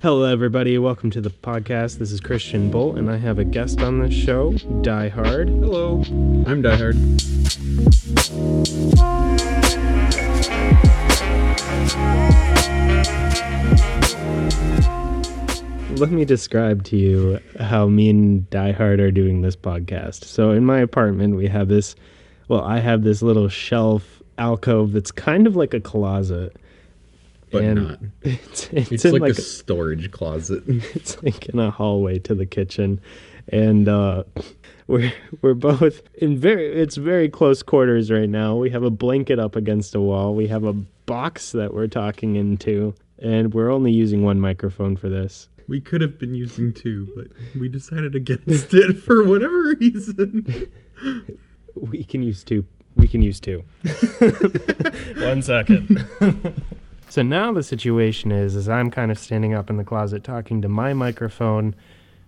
Hello, everybody. Welcome to the podcast. This is Christian Bolt, and I have a guest on this show, Die Hard. Hello, I'm Die Hard. Let me describe to you how me and Die Hard are doing this podcast. So, in my apartment, we have this, well, I have this little shelf alcove that's kind of like a closet. But and not. It's, it's, It's in like, like a storage closet. it's like in a hallway to the kitchen. And uh we're we're both in very it's very close quarters right now. We have a blanket up against a wall. We have a box that we're talking into. And we're only using one microphone for this. We could have been using two, but we decided against it for whatever reason. we can use two. We can use two. One second so now the situation is is i'm kind of standing up in the closet talking to my microphone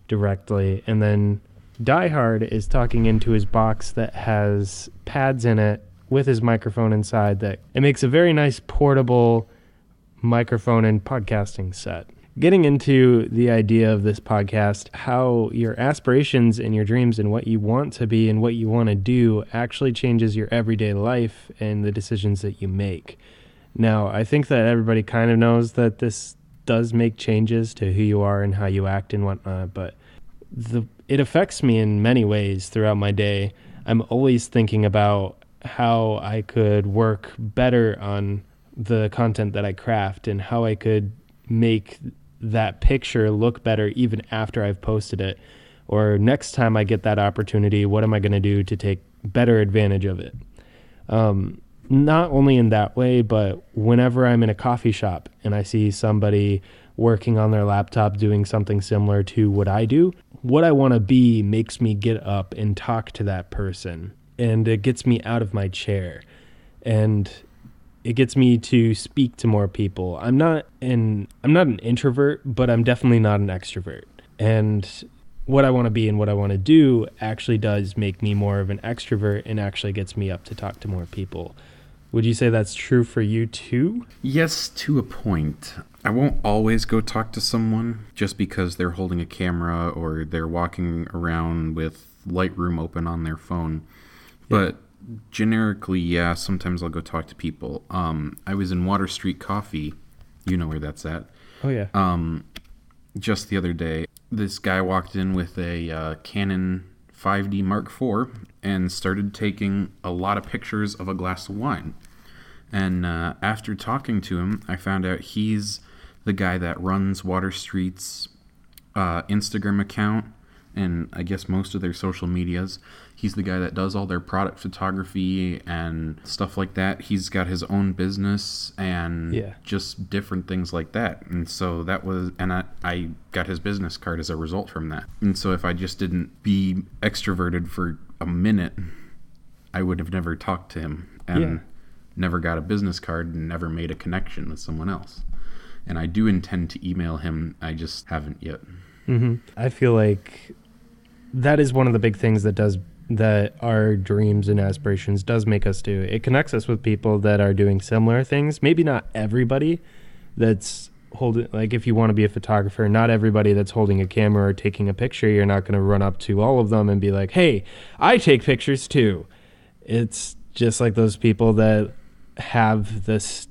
directly and then die hard is talking into his box that has pads in it with his microphone inside that it makes a very nice portable microphone and podcasting set getting into the idea of this podcast, how your aspirations and your dreams and what you want to be and what you want to do actually changes your everyday life and the decisions that you make. Now, I think that everybody kind of knows that this does make changes to who you are and how you act and whatnot, but the it affects me in many ways throughout my day. I'm always thinking about how I could work better on the content that I craft and how I could make that picture look better even after I've posted it. Or next time I get that opportunity, what am I going to do to take better advantage of it? Um, not only in that way, but whenever I'm in a coffee shop and I see somebody working on their laptop doing something similar to what I do, what I want to be makes me get up and talk to that person. And it gets me out of my chair. And it gets me to speak to more people. I'm not an I'm not an introvert, but I'm definitely not an extrovert. And what I want to be and what I want to do actually does make me more of an extrovert and actually gets me up to talk to more people. Would you say that's true for you too? Yes, to a point. I won't always go talk to someone just because they're holding a camera or they're walking around with Lightroom open on their phone. But generically, yeah, sometimes I'll go talk to people. Um, I was in Water Street Coffee. You know where that's at. Oh yeah. Um, just the other day, this guy walked in with a uh, Canon 5D Mark IV and started taking a lot of pictures of a glass of wine. And uh, after talking to him, I found out he's the guy that runs Water Street's uh, Instagram account and I guess most of their social medias. He's the guy that does all their product photography and stuff like that. He's got his own business and Yeah. just different things like that. And so that was, and I, I got his business card as a result from that. And so if I just didn't be extroverted for a minute, I would have never talked to him and Yeah. never got a business card and never made a connection with someone else. And I do intend to email him. I just haven't yet. hmm I feel like that is one of the big things that does that our dreams and aspirations does make us do. It connects us with people that are doing similar things. Maybe not everybody that's holding like if you want to be a photographer, not everybody that's holding a camera or taking a picture, you're not going to run up to all of them and be like, "Hey, I take pictures too." It's just like those people that have this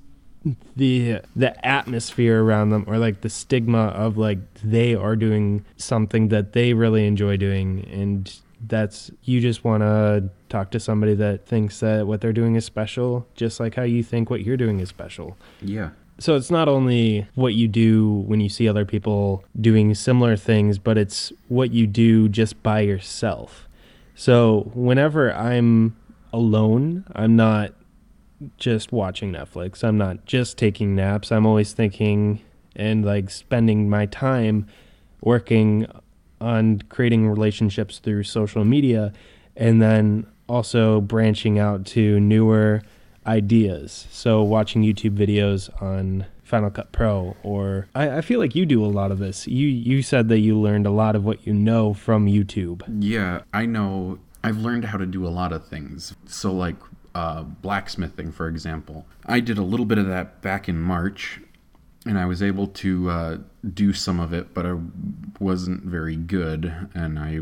the the atmosphere around them or like the stigma of like they are doing something that they really enjoy doing and that's you just want to talk to somebody that thinks that what they're doing is special just like how you think what you're doing is special Yeah. So it's not only what you do when you see other people doing similar things, but it's what you do just by yourself. So whenever I'm alone, I'm not just watching Netflix. I'm not just taking naps. I'm always thinking and like spending my time working on creating relationships through social media and then also branching out to newer ideas. So watching YouTube videos on Final Cut Pro or I, I feel like you do a lot of this. You you said that you learned a lot of what you know from YouTube. Yeah, I know. I've learned how to do a lot of things. So, like uh, blacksmithing, for example. I did a little bit of that back in March, and I was able to uh, do some of it, but I wasn't very good, and I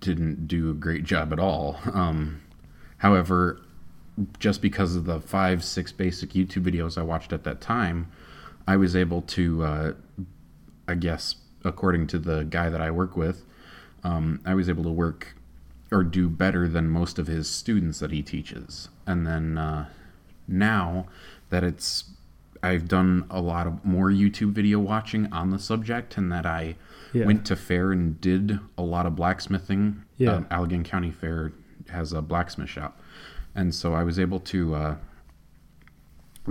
didn't do a great job at all. Um, however, just because of the five, six basic YouTube videos I watched at that time, I was able to, uh, I guess, according to the guy that I work with, um, I was able to work or do better than most of his students that he teaches. And then uh, now that it's I've done a lot of more YouTube video watching on the subject, and that I Yeah. went to fair and did a lot of blacksmithing. Yeah. Um, Allegan County Fair has a blacksmith shop, and so I was able to uh,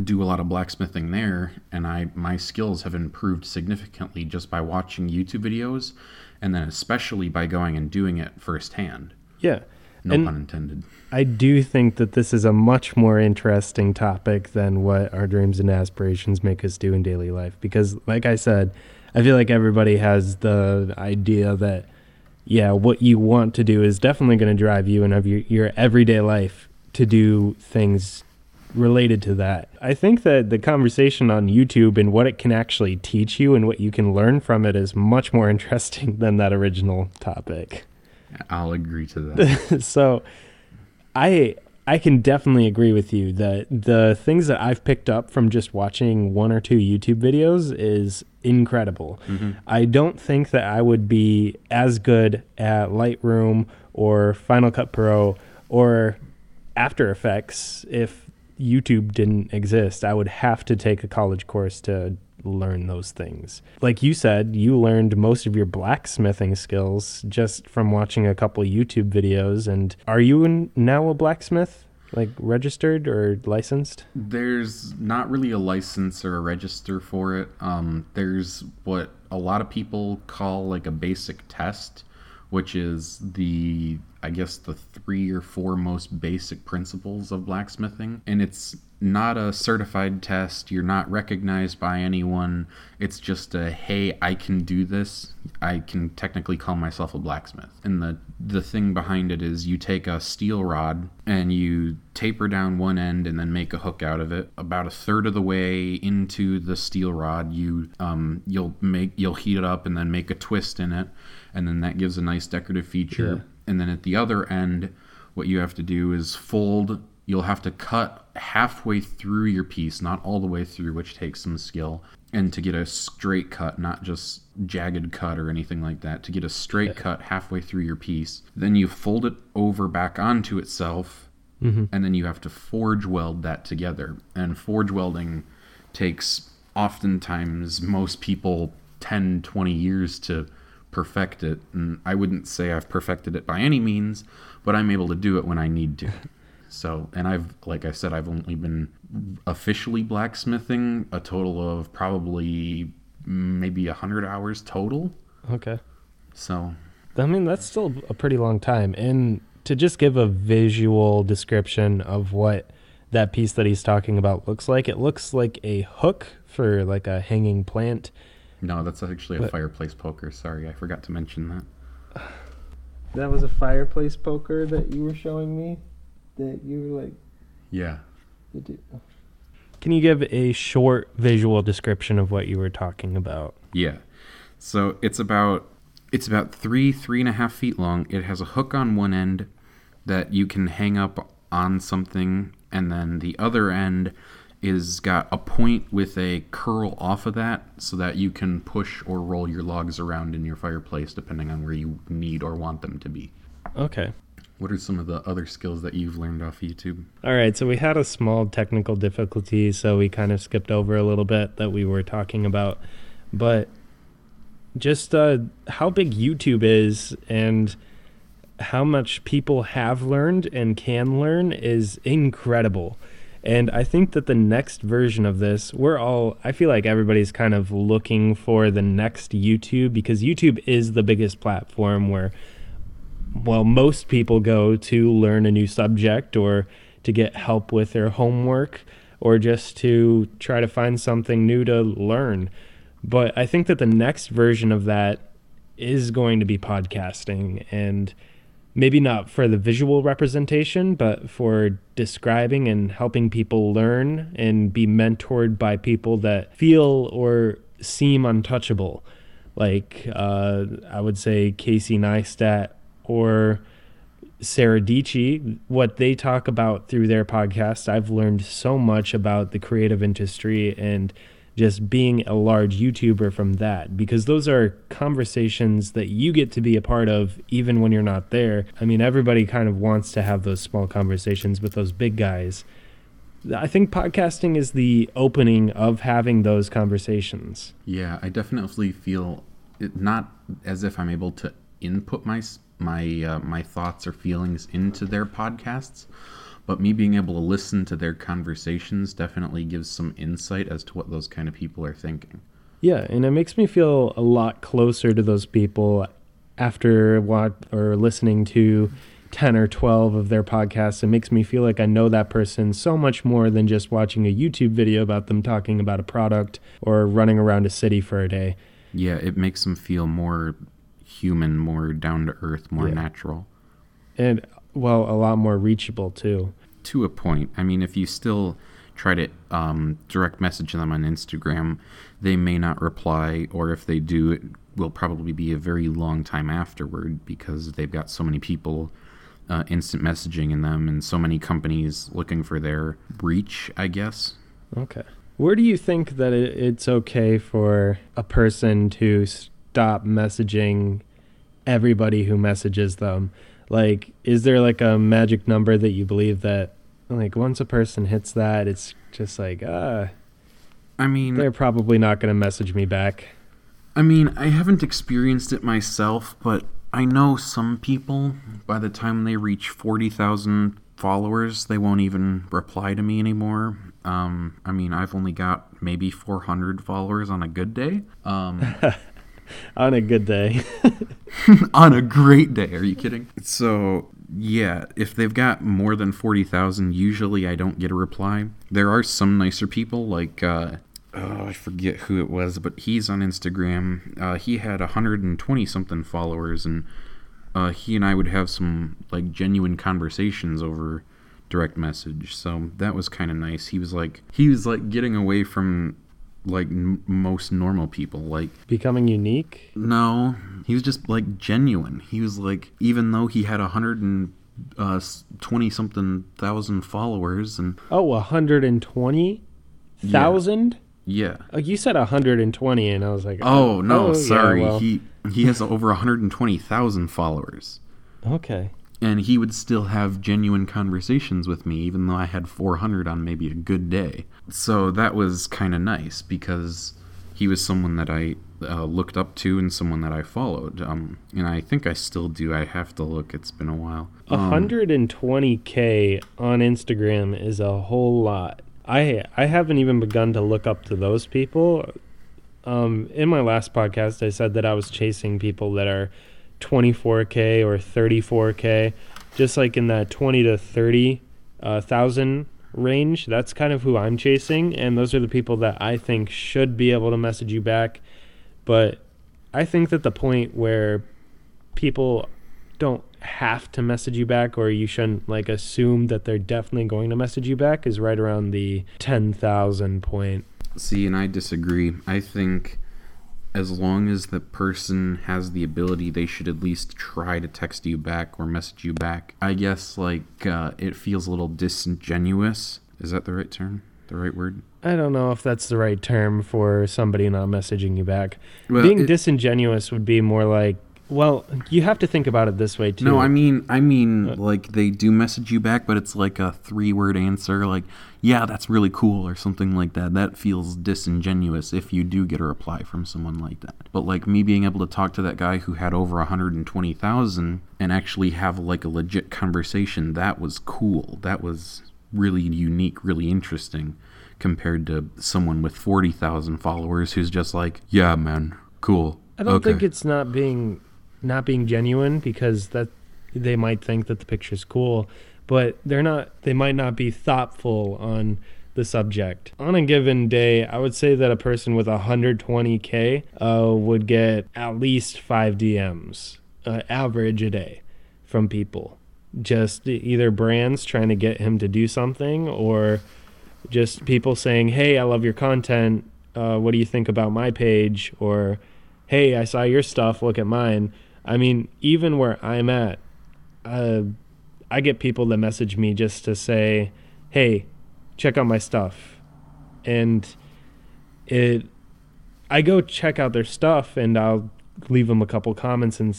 do a lot of blacksmithing there, and I my skills have improved significantly just by watching YouTube videos, and then especially by going and doing it firsthand. Yeah. No And- pun intended. I do think that this is a much more interesting topic than what our dreams and aspirations make us do in daily life. Because, like I said, I feel like everybody has the idea that, yeah, what you want to do is definitely going to drive you and of your, your everyday life to do things related to that. I think that the conversation on YouTube and what it can actually teach you and what you can learn from it is much more interesting than that original topic. I'll agree to that. so I I can definitely agree with you that the things that I've picked up from just watching one or two YouTube videos is incredible. Mm-hmm. I don't think that I would be as good at Lightroom or Final Cut Pro or After Effects if YouTube didn't exist. I would have to take a college course to learn those things. Like you said, you learned most of your blacksmithing skills just from watching a couple YouTube videos. And are you now a blacksmith? Like registered or licensed? There's not really a license or a register for it. Um, there's what a lot of people call like a basic test, which is the, I guess, the three or four most basic principles of blacksmithing. And it's not a certified test. You're not recognized by anyone. It's just a, hey, I can do this. I can technically call myself a blacksmith. And the, the thing behind it is you take a steel rod and you taper down one end and then make a hook out of it. About a third of the way into the steel rod, you um, you'll make you'll heat it up and then make a twist in it, and then that gives a nice decorative feature. Yeah. And then at the other end, what you have to do is fold. You'll have to cut halfway through your piece, not all the way through, which takes some skill. And to get a straight cut, not just jagged cut or anything like that, to get a straight cut halfway through your piece, then you fold it over back onto itself, mm-hmm. and then you have to forge weld that together. And forge welding takes oftentimes most people 10, 20 years to perfect it. And I wouldn't say I've perfected it by any means, but I'm able to do it when I need to. So, and I've, like I said, I've only been officially blacksmithing a total of probably maybe 100 hours total. Okay. So, I mean, that's still a pretty long time. And to just give a visual description of what that piece that he's talking about looks like, it looks like a hook for like a hanging plant. No, that's actually a But- fireplace poker. Sorry, I forgot to mention that. That was a fireplace poker that you were showing me. That you were like, Yeah. Can you give a short visual description of what you were talking about? Yeah. So it's about it's about three three and a half feet long. It has a hook on one end that you can hang up on something, and then the other end is got a point with a curl off of that, so that you can push or roll your logs around in your fireplace depending on where you need or want them to be. Okay. What are some of the other skills that you've learned off YouTube? All right, so we had a small technical difficulty, so we kind of skipped over a little bit that we were talking about. But just uh, how big YouTube is and how much people have learned and can learn is incredible. And I think that the next version of this, we're all, I feel like everybody's kind of looking for the next YouTube because YouTube is the biggest platform where well, most people go to learn a new subject or to get help with their homework or just to try to find something new to learn. But I think that the next version of that is going to be podcasting. And maybe not for the visual representation, but for describing and helping people learn and be mentored by people that feel or seem untouchable. Like uh, I would say Casey Neistat or Sarah Dietschy, what they talk about through their podcast, I've learned so much about the creative industry and just being a large YouTuber from that because those are conversations that you get to be a part of even when you're not there. I mean, everybody kind of wants to have those small conversations with those big guys. I think podcasting is the opening of having those conversations. Yeah, I definitely feel it not as if I'm able to input my my uh, my thoughts or feelings into their podcasts, but me being able to listen to their conversations definitely gives some insight as to what those kind of people are thinking. Yeah, and it makes me feel a lot closer to those people after what or listening to 10 or 12 of their podcasts. It makes me feel like I know that person so much more than just watching a YouTube video about them talking about a product or running around a city for a day. Yeah, it makes them feel more human, more down to earth, more yeah. natural. And well, a lot more reachable too. To a point. I mean, if you still try to um, direct message them on Instagram, they may not reply, or if they do, it will probably be a very long time afterward because they've got so many people uh, instant messaging in them and so many companies looking for their reach, I guess. Okay. Where do you think that it's okay for a person to stop messaging everybody who messages them? Like, is there like a magic number that you believe that, like, once a person hits that, it's just like, ah. I mean, they're probably not going to message me back. I mean, I haven't experienced it myself, but I know some people, by the time they reach 40,000 followers, they won't even reply to me anymore. Um, I mean, I've only got maybe 400 followers on a good day. Um, on a good day. on a great day. Are you kidding? So, yeah, if they've got more than 40,000, usually I don't get a reply. There are some nicer people, like, uh, oh, I forget who it was, but he's on Instagram. Uh, he had 120 something followers, and uh, he and I would have some, like, genuine conversations over direct message. So that was kind of nice. He was like, he was like getting away from like n- most normal people like becoming unique? No. He was just like genuine. He was like even though he had a hundred and uh, 20 something thousand followers and oh 120 thousand? Yeah. Like you said 120 and i was like oh, oh no oh, sorry. yeah, well. he he has over 120,000 followers. Okay and he would still have genuine conversations with me even though I had 400 on maybe a good day. So that was kind of nice because he was someone that I uh, looked up to and someone that I followed. Um, and I think I still do. I have to look. It's been a while. Um, 120k on Instagram is a whole lot. I I haven't even begun to look up to those people. Um, in my last podcast, I said that I was chasing people that are 24k or 34k, just like in that 20 to 30 uh, thousand range. That's kind of who I'm chasing, and those are the people that I think should be able to message you back. But I think that the point where people don't have to message you back or you shouldn't like assume that they're definitely going to message you back is right around the 10,000 point. See, and I disagree. I think as long as the person has the ability, they should at least try to text you back or message you back. I guess like uh, it feels a little disingenuous. Is that the right term? The right word? I don't know if that's the right term for somebody not messaging you back. Well, Being it, disingenuous would be more like well, you have to think about it this way too. No, I mean, I mean, uh, like they do message you back, but it's like a three-word answer, like "Yeah, that's really cool" or something like that. That feels disingenuous if you do get a reply from someone like that. But like me being able to talk to that guy who had over 120,000 and actually have like a legit conversation, that was cool. That was really unique, really interesting compared to someone with 40,000 followers who's just like, "Yeah, man, cool." I don't okay. think it's not being not being genuine because that they might think that the picture's cool, but they're not. They might not be thoughtful on the subject. On a given day, I would say that a person with 120k uh, would get at least five DMs, uh, average a day from people. Just either brands trying to get him to do something or just people saying, "Hey, I love your content. Uh, what do you think about my page?" Or, "Hey, I saw your stuff. Look at mine." I mean, even where I'm at, uh, I get people that message me just to say, "Hey, check out my stuff," and it. I go check out their stuff and I'll leave them a couple comments and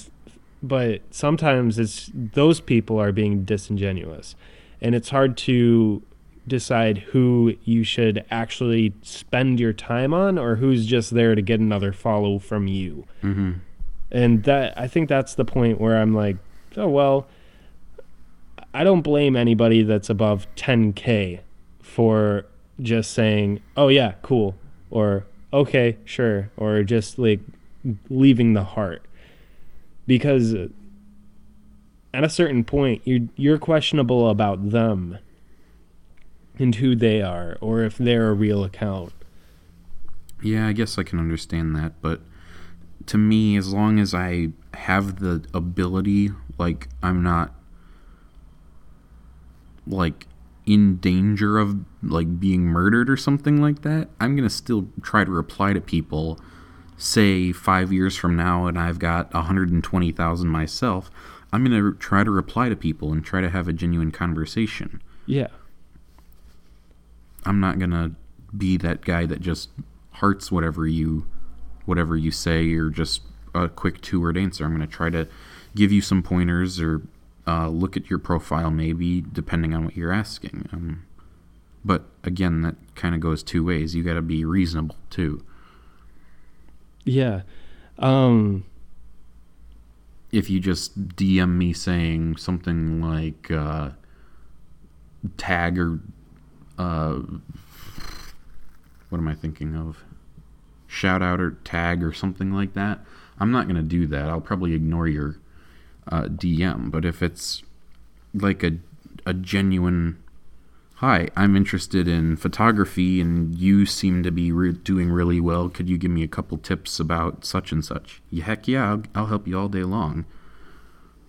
but sometimes it's those people are being disingenuous and it's hard to decide who you should actually spend your time on or who's just there to get another follow from you Mm-hmm. And that i think that's the point where i'm like oh well i don't blame anybody that's above 10k for just saying oh yeah cool. Or okay sure. Or just like leaving the heart. Because at a certain point you're you're questionable about them and who they are or if they're a real account. Yeah, I guess I can understand that, but to me, as long as I have the ability, like I'm not like in danger of like being murdered or something like that, I'm gonna still try to reply to people. Say five years from now, and I've got 120,000 myself. I'm gonna try to reply to people and try to have a genuine conversation. yeah I'm not gonna be that guy that just hearts whatever you whatever you say or just a quick two word answer. I'm gonna try to give you some pointers or uh, look at your profile maybe depending on what you're asking. Um, but again, that kind of goes two ways. You got to be reasonable too. yeah um If you just DM me saying something like uh, tag or uh, what am I thinking of? Shout out or tag or something like that. I'm not gonna do that. I'll probably ignore your uh, DM. But if it's like a a genuine, hi, I'm interested in photography and you seem to be re- doing really well. Could you give me a couple tips about such and such? Yeah, heck yeah, I'll, I'll help you all day long.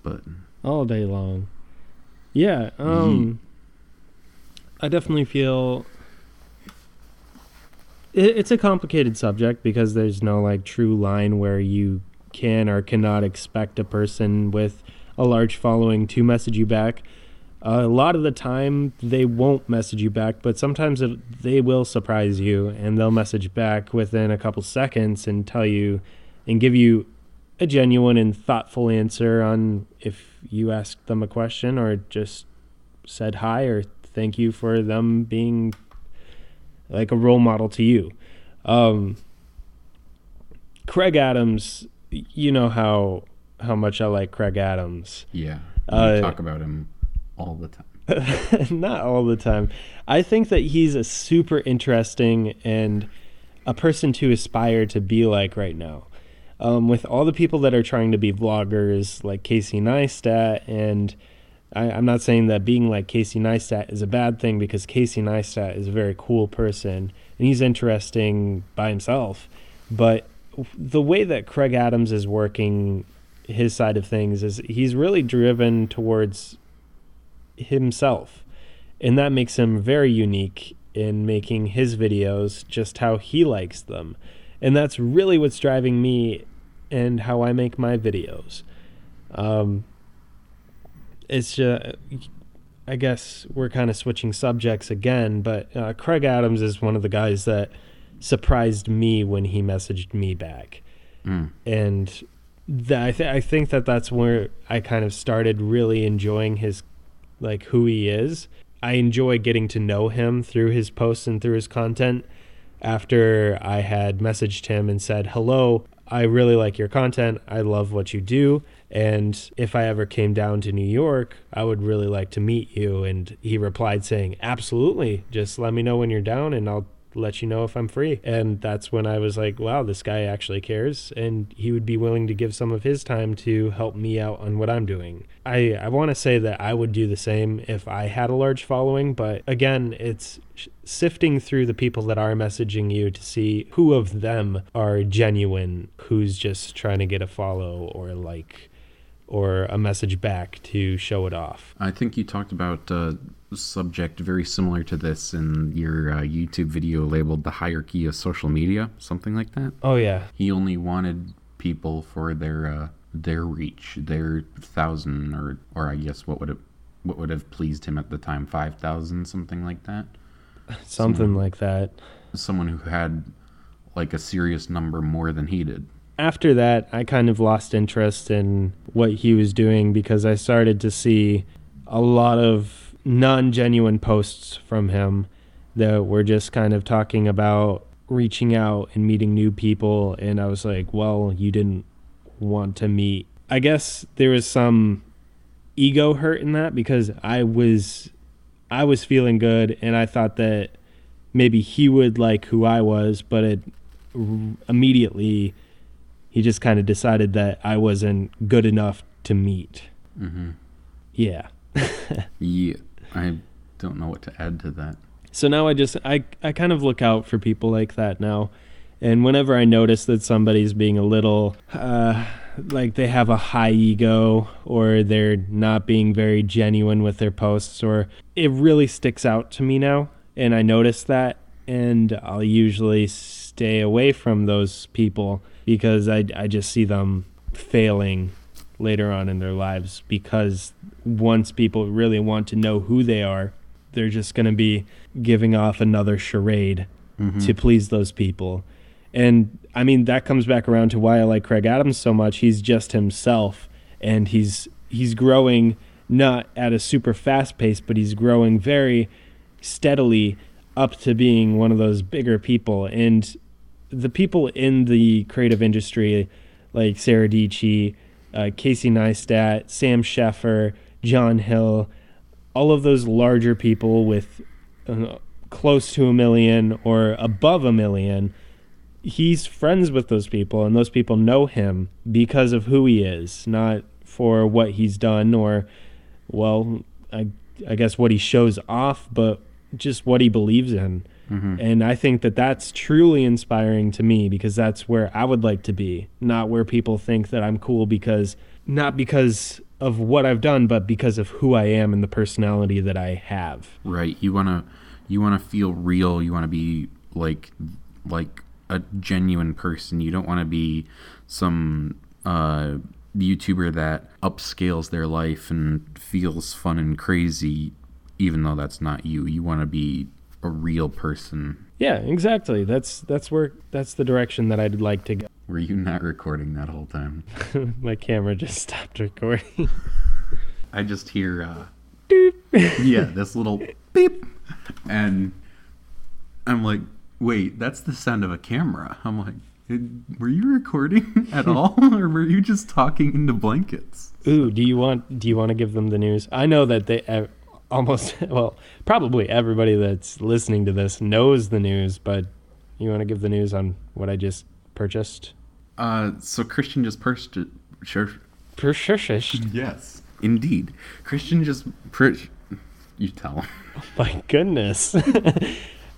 But all day long. Yeah, um I definitely feel it's a complicated subject because there's no like true line where you can or cannot expect a person with a large following to message you back. Uh, a lot of the time they won't message you back, but sometimes it, they will surprise you and they'll message back within a couple seconds and tell you and give you a genuine and thoughtful answer on if you asked them a question or just said hi or thank you for them being like a role model to you. Um, Craig Adams, you know how how much I like Craig Adams. yeah, Uh, talk about him all the time. Not all the time. I think that he's a super interesting and a person to aspire to be like right now. Um, with all the people that are trying to be vloggers like Casey Neistat, and I, I'm not saying that being like Casey Neistat is a bad thing because Casey Neistat is a very cool person and he's interesting by himself. But the way that Craig Adams is working his side of things is he's really driven towards himself. And that makes him very unique in making his videos just how he likes them. And that's really what's driving me and how I make my videos. Um, it's just, I guess we're kind of switching subjects again, but uh, Craig Adams is one of the guys that surprised me when he messaged me back. Mm. And that I, th- I think that that's where I kind of started really enjoying his like who he is. I enjoy getting to know him through his posts and through his content. After I had messaged him and said, "Hello, I really like your content. I love what you do, and if I ever came down to New York, I would really like to meet you." And he replied saying, "Absolutely. Just let me know when you're down and I'll let you know if I'm free. And that's when I was like, wow, this guy actually cares. And he would be willing to give some of his time to help me out on what I'm doing. I, I want to say that I would do the same if I had a large following. But again, it's sifting through the people that are messaging you to see who of them are genuine, who's just trying to get a follow or like or a message back to show it off. I think you talked about a subject very similar to this in your uh, YouTube video labeled The Hierarchy of Social Media, something like that. Oh, yeah. He only wanted people for their uh, their reach, their thousand, or or I guess what would it what would have pleased him at the time, five thousand, something like that. Something like that. Someone who had like a serious number more than he did. After that, I kind of lost interest in what he was doing because I started to see a lot of non genuine posts from him that were just kind of talking about reaching out and meeting new people. And I was like, well, you didn't want to meet. I guess there was some ego hurt in that because I was I was feeling good and I thought that maybe he would like who I was, but it immediately he just kind of decided that I wasn't good enough to meet. Mm-hmm. Yeah. yeah, I don't know what to add to that. So now I just I I kind of look out for people like that now, and whenever I notice that somebody's being a little uh, like they have a high ego or they're not being very genuine with their posts, or it really sticks out to me now, and I notice that, and I'll usually stay away from those people because I, I just see them failing later on in their lives because once people really want to know who they are, they're just going to be giving off another charade mm-hmm. to please those people. And I mean that comes back around to why I like Craig Adams so much. He's just himself and he's he's growing not at a super fast pace, but he's growing very steadily up to being one of those bigger people and the people in the creative industry, like Sarah Dietschy, uh, Casey Neistat, Sam Sheffer, John Hill, all of those larger people with uh, close to a million or above a million, he's friends with those people, and those people know him because of who he is, not for what he's done or, well, I, I guess what he shows off, but just what he believes in. Mm-hmm. And I think that that's truly inspiring to me because that's where I would like to be, not where people think that I'm cool because, not because of what I've done, but because of who I am and the personality that I have. Right. You want to, you want to feel real. You want to be like, like a genuine person. You don't want to be some, uh, YouTuber that upscales their life and feels fun and crazy, even though that's not you. You want to be a real person. Yeah, exactly. That's that's where that's the direction that I'd like to go. Were you not recording that whole time? My camera just stopped recording. I just hear uh yeah, this little beep and I'm like, "Wait, that's the sound of a camera." I'm like, were you recording at all or were you just talking into blankets ooh do you want do you want to give them the news i know that they almost well probably everybody that's listening to this knows the news but you want to give the news on what i just purchased? Uh so christian just purchased sure. Purchased? Yes indeed. Christian just per- you tell. Him oh my goodness.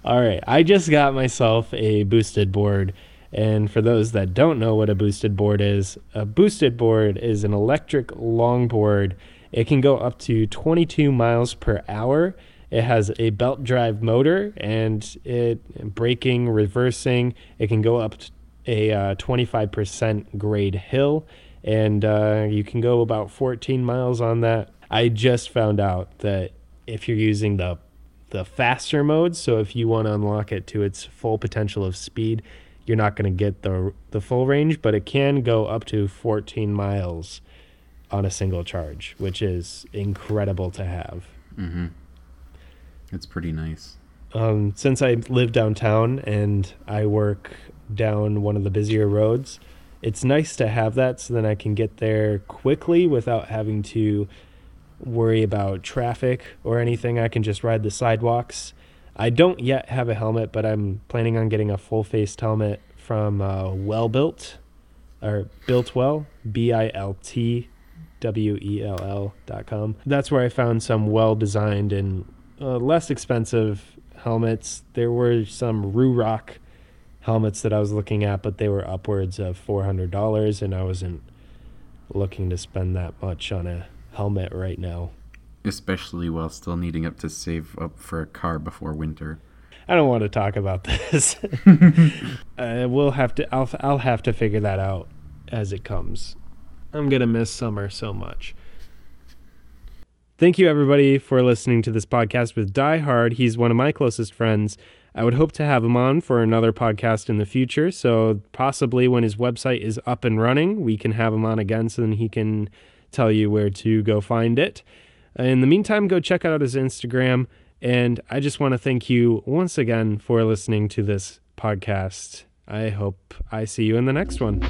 All right i just got myself a boosted board and for those that don't know what a boosted board is a boosted board is an electric longboard it can go up to 22 miles per hour. It has a belt drive motor and it braking, reversing. It can go up a uh, 25% grade hill and uh, you can go about 14 miles on that. I just found out that if you're using the the faster mode, so if you want to unlock it to its full potential of speed, you're not going to get the the full range, but it can go up to 14 miles on a single charge, which is incredible to have. Mm-hmm. It's pretty nice. Um, since I live downtown and I work down one of the busier roads, it's nice to have that so then I can get there quickly without having to worry about traffic or anything. I can just ride the sidewalks. I don't yet have a helmet, but I'm planning on getting a full faced helmet from uh, Well Built or Built Well, B I L T W-E-L-L.com. That's where I found some well-designed and uh, less expensive helmets. There were some Ruroc helmets that I was looking at, but they were upwards of $400 and I wasn't looking to spend that much on a helmet right now. Especially while still needing up to save up for a car before winter. I don't want to talk about this. uh, we'll have to. I'll. I'll have to figure that out as it comes. I'm gonna miss summer so much. Thank you, everybody, for listening to this podcast with Die Hard. He's one of my closest friends. I would hope to have him on for another podcast in the future. So, possibly when his website is up and running, we can have him on again so then he can tell you where to go find it. In the meantime, go check out his Instagram. And I just want to thank you once again for listening to this podcast. I hope I see you in the next one.